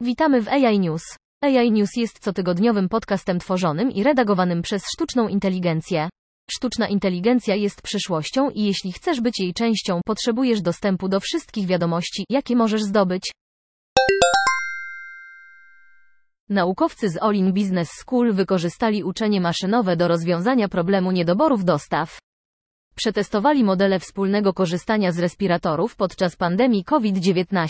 Witamy w AI News. AI News jest cotygodniowym podcastem tworzonym i redagowanym przez sztuczną inteligencję. Sztuczna inteligencja jest przyszłością i jeśli chcesz być jej częścią, potrzebujesz dostępu do wszystkich wiadomości, jakie możesz zdobyć. Naukowcy z Olin Business School wykorzystali uczenie maszynowe do rozwiązania problemu niedoborów dostaw. Przetestowali modele wspólnego korzystania z respiratorów podczas pandemii COVID-19.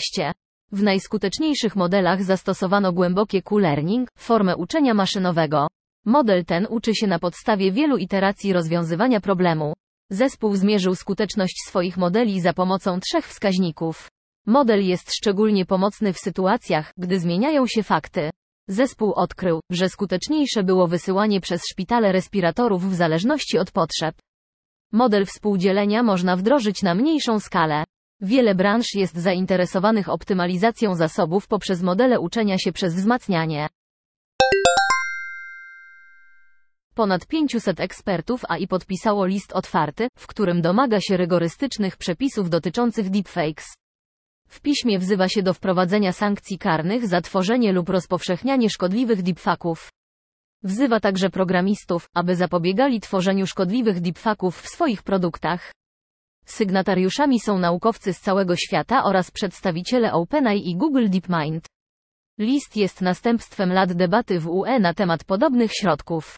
W najskuteczniejszych modelach zastosowano głębokie Q-learning, formę uczenia maszynowego. Model ten uczy się na podstawie wielu iteracji rozwiązywania problemu. Zespół zmierzył skuteczność swoich modeli za pomocą trzech wskaźników. Model jest szczególnie pomocny w sytuacjach, gdy zmieniają się fakty. Zespół odkrył, że skuteczniejsze było wysyłanie przez szpitale respiratorów w zależności od potrzeb. Model współdzielenia można wdrożyć na mniejszą skalę. Wiele branż jest zainteresowanych optymalizacją zasobów poprzez modele uczenia się przez wzmacnianie. Ponad 500 ekspertów AI podpisało list otwarty, w którym domaga się rygorystycznych przepisów dotyczących deepfakes. W piśmie wzywa się do wprowadzenia sankcji karnych za tworzenie lub rozpowszechnianie szkodliwych deepfaków. Wzywa także programistów, aby zapobiegali tworzeniu szkodliwych deepfaków w swoich produktach. Sygnatariuszami są naukowcy z całego świata oraz przedstawiciele OpenAI i Google DeepMind. List jest następstwem lat debaty w UE na temat podobnych środków.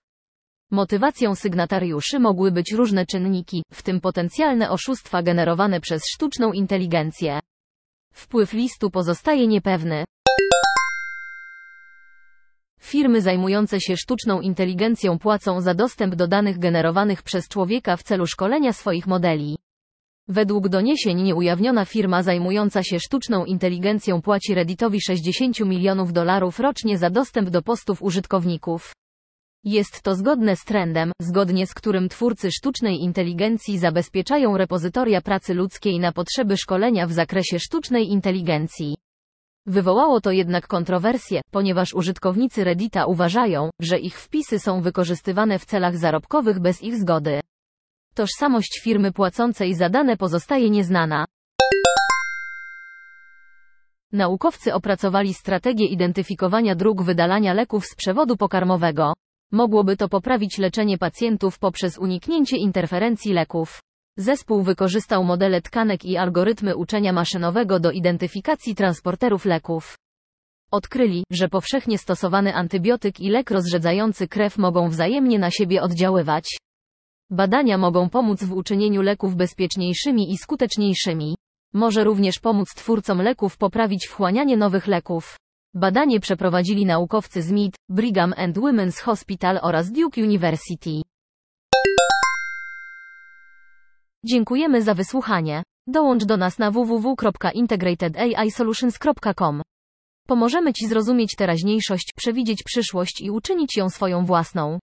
Motywacją sygnatariuszy mogły być różne czynniki, w tym potencjalne oszustwa generowane przez sztuczną inteligencję. Wpływ listu pozostaje niepewny. Firmy zajmujące się sztuczną inteligencją płacą za dostęp do danych generowanych przez człowieka w celu szkolenia swoich modeli. Według doniesień nieujawniona firma zajmująca się sztuczną inteligencją płaci Redditowi 60 milionów dolarów rocznie za dostęp do postów użytkowników. Jest to zgodne z trendem, zgodnie z którym twórcy sztucznej inteligencji zabezpieczają repozytoria pracy ludzkiej na potrzeby szkolenia w zakresie sztucznej inteligencji. Wywołało to jednak kontrowersje, ponieważ użytkownicy Reddita uważają, że ich wpisy są wykorzystywane w celach zarobkowych bez ich zgody. Tożsamość firmy płacącej za dane pozostaje nieznana. Naukowcy opracowali strategię identyfikowania dróg wydalania leków z przewodu pokarmowego. Mogłoby to poprawić leczenie pacjentów poprzez uniknięcie interferencji leków. Zespół wykorzystał modele tkanek i algorytmy uczenia maszynowego do identyfikacji transporterów leków. Odkryli, że powszechnie stosowany antybiotyk i lek rozrzedzający krew mogą wzajemnie na siebie oddziaływać. Badania mogą pomóc w uczynieniu leków bezpieczniejszymi i skuteczniejszymi. Może również pomóc twórcom leków poprawić wchłanianie nowych leków. Badanie przeprowadzili naukowcy z MIT, Brigham and Women's Hospital oraz Duke University. Dziękujemy za wysłuchanie. Dołącz do nas na www.integratedAIsolutions.com. Pomożemy Ci zrozumieć teraźniejszość, przewidzieć przyszłość i uczynić ją swoją własną.